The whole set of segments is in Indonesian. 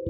So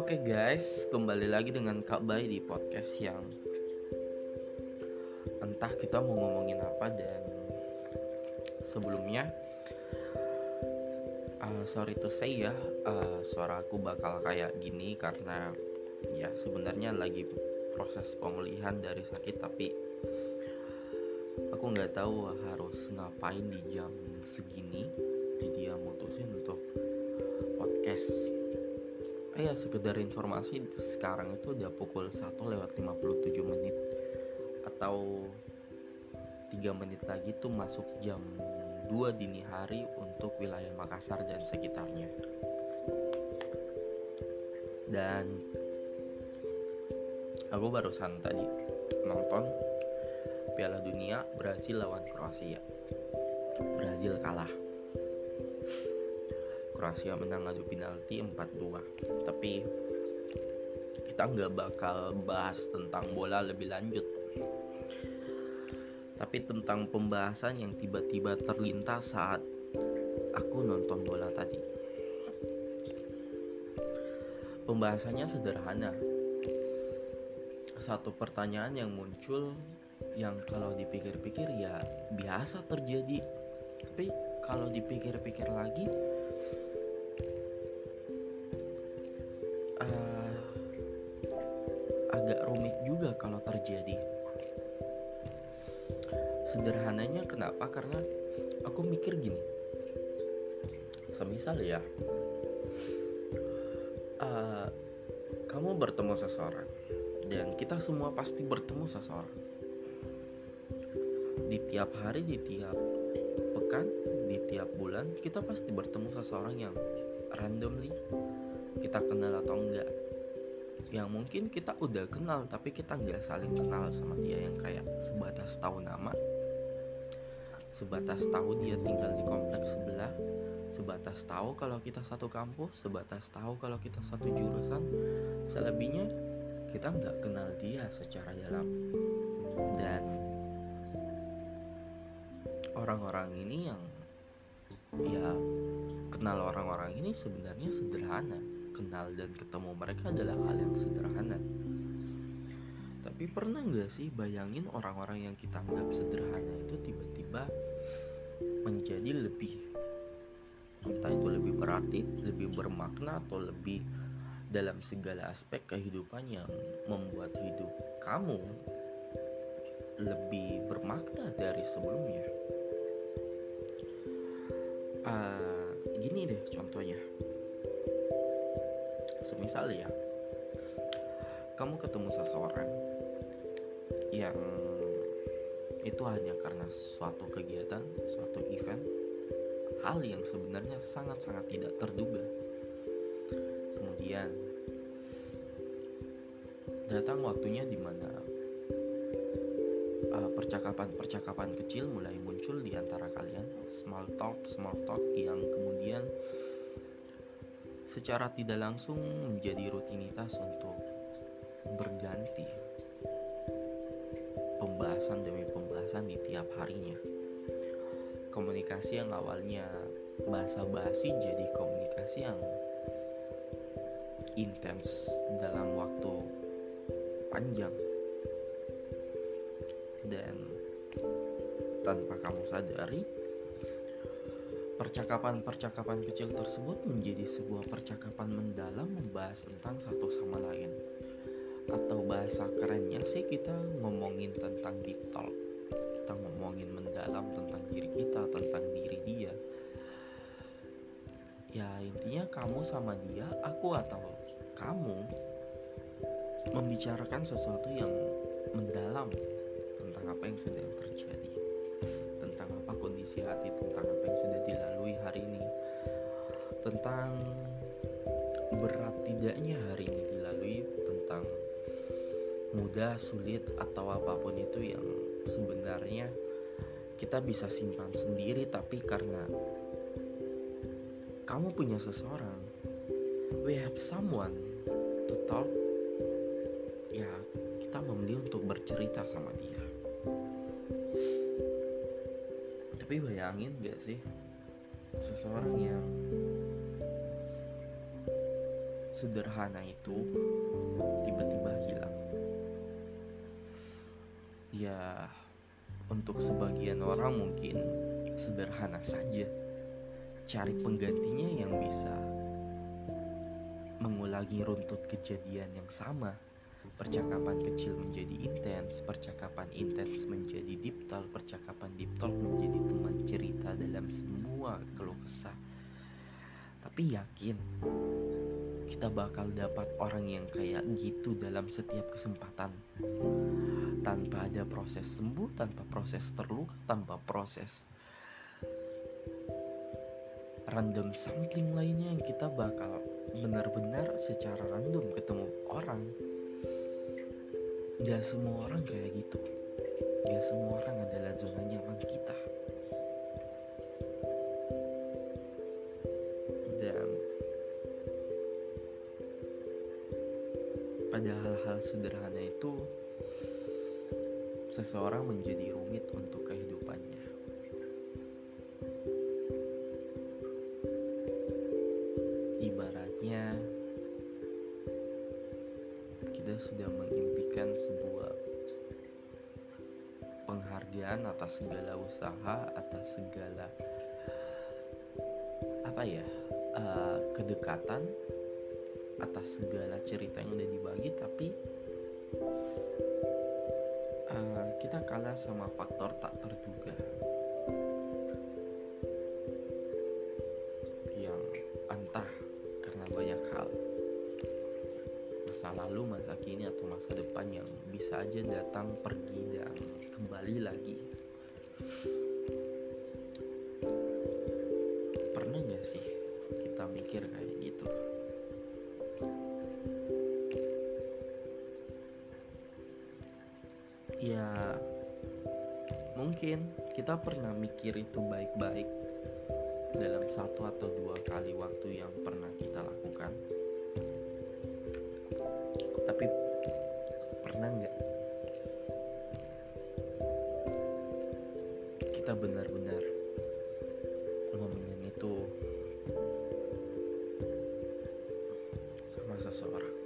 oke okay guys, kembali lagi dengan Kak Bay di podcast yang entah kita mau ngomongin apa dan sebelumnya uh, sorry to say ya uh, suara aku bakal kayak gini karena ya sebenarnya lagi proses pemulihan dari sakit tapi aku nggak tahu harus ngapain di jam segini jadi ya mutusin untuk podcast. Eh ya sekedar informasi sekarang itu udah pukul 1 lewat 57 menit atau 3 menit lagi tuh masuk jam 2 dini hari untuk wilayah Makassar dan sekitarnya. Dan aku barusan tadi nonton Piala Dunia Brazil lawan Kroasia Brazil kalah. Kroasia menang adu penalti 4-2 tapi kita nggak bakal bahas tentang bola lebih lanjut. Tapi tentang pembahasan yang tiba-tiba terlintas saat aku nonton bola tadi. Pembahasannya sederhana. Satu pertanyaan yang muncul yang kalau dipikir-pikir ya biasa terjadi kalau dipikir-pikir lagi agak rumit juga kalau terjadi. Sederhananya kenapa? Karena aku mikir gini. Semisal ya, uh, kamu bertemu seseorang dan kita semua pasti bertemu seseorang. Di tiap hari, di tiap pekan, di tiap bulan, kita pasti bertemu seseorang yang randomly kita kenal atau enggak. Yang mungkin kita udah kenal tapi kita nggak saling kenal sama dia yang kayak sebatas tahu nama sebatas tahu dia tinggal di kompleks sebelah sebatas tahu kalau kita satu kampus sebatas tahu kalau kita satu jurusan. Selebihnya kita nggak kenal dia secara dalam. Dan orang-orang ini yang ya kenal orang-orang ini sebenarnya sederhana kenal dan ketemu mereka adalah hal yang sederhana. Tapi pernah nggak sih bayangin orang-orang yang kita anggap sederhana itu tiba-tiba menjadi lebih entah itu lebih berarti, lebih bermakna atau lebih dalam segala aspek kehidupan yang membuat hidup kamu lebih bermakna dari sebelumnya. Uh, gini deh contohnya semisal ya kamu ketemu seseorang yang itu hanya karena suatu kegiatan, suatu event, hal yang sebenarnya sangat-sangat tidak terduga. Kemudian datang waktunya di mana uh, percakapan-percakapan kecil small talk, small talk yang kemudian secara tidak langsung menjadi rutinitas untuk berganti pembahasan demi pembahasan di tiap harinya. Komunikasi yang awalnya bahasa basi jadi komunikasi yang intens dalam waktu panjang dan tanpa kamu sadari Percakapan-percakapan kecil tersebut menjadi sebuah percakapan mendalam membahas tentang satu sama lain. Atau bahasa kerennya sih kita ngomongin tentang deep talk. Kita ngomongin mendalam tentang diri kita, tentang diri dia. Ya intinya kamu sama dia, aku atau kamu membicarakan sesuatu yang mendalam tentang apa yang sedang terjadi tentang apa kondisi hati tentang berat tidaknya hari ini dilalui tentang mudah sulit atau apa pun itu yang sebenarnya kita bisa simpan sendiri tapi karena kamu punya seseorang we have someone to talk ya kita memilih untuk bercerita sama dia. Tapi bayangin gak sih seseorang yang sederhana itu tiba-tiba hilang. Ya untuk sebagian orang mungkin sederhana saja. Cari penggantinya yang bisa mengulangi runtut kejadian yang sama. Percakapan kecil menjadi intens, percakapan intens menjadi deep percakapan deep menjadi teman cerita dalam semua keluh kesah. Tapi yakin kita bakal dapat orang yang kayak gitu dalam setiap kesempatan. Tanpa ada proses sembuh, tanpa proses terluka, tanpa proses random sampling lainnya yang kita bakal benar-benar secara random ketemu orang. Gak semua orang kayak gitu. Gak semua orang adalah zona nyaman kita Pada hal-hal sederhana itu Seseorang menjadi rumit untuk kehidupannya. Ibaratnya Kita sudah mengimpikan sebuah penghargaan atas segala usaha atas segala apa ya uh, kedekatan atas segala cerita yang tapi uh, kita kalah sama faktor tak terduga yang entah karena banyak hal masa lalu, masa kini atau masa depan yang bisa aja datang, pergi dan kembali lagi. Pernah gak sih kita mikir kayak gitu? Mungkin kita pernah mikir itu baik-baik dalam satu atau dua kali waktu yang pernah kita lakukan. Tapi pernah nggak? Kita benar-benar ngomongin itu sama seseorang.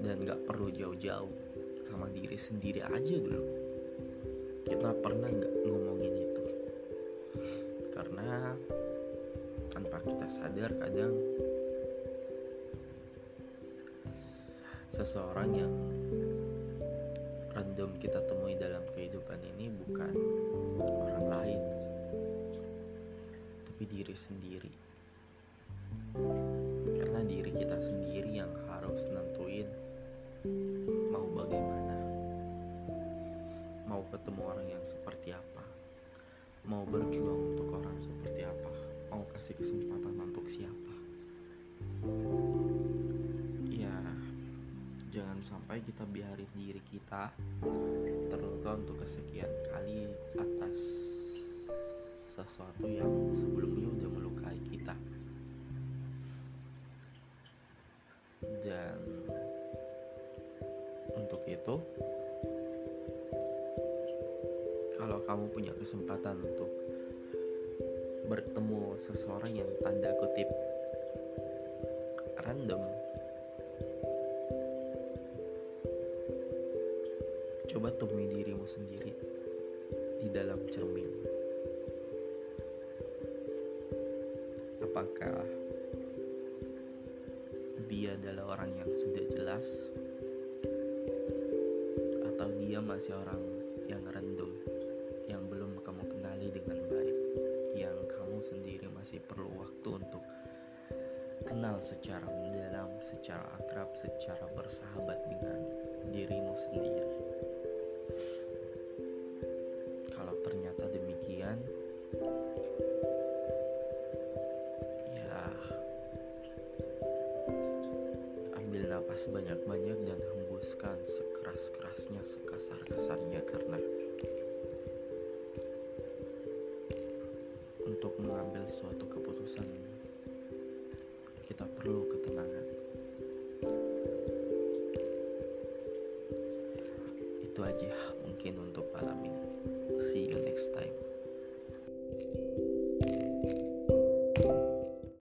Dan nggak perlu jauh-jauh sama diri sendiri aja dulu kita pernah nggak ngomongin itu? Karena tanpa kita sadar kadang seseorang yang random kita temui dalam kehidupan ini bukan orang lain tapi diri sendiri. Karena diri kita sendiri yang harus nentuin mau bagaimana ketemu orang yang seperti apa? Mau berjuang untuk orang seperti apa? Mau kasih kesempatan untuk siapa? Ya jangan sampai kita biarin diri kita terluka untuk kesekian kali atas sesuatu yang sebelumnya punya kesempatan untuk bertemu seseorang yang tanda kutip random. Coba temui dirimu sendiri di dalam cermin. Apakah dia adalah orang yang sudah jelas? Atau dia masih orang secara mendalam, secara akrab, secara bersahabat dengan dirimu sendiri. Kalau ternyata demikian, ya ambil napas banyak-banyak dan hembuskan sekeras-kerasnya, sekasar-kasarnya karena untuk mengambil suatu keputusan kita perlu ketenangan. Itu aja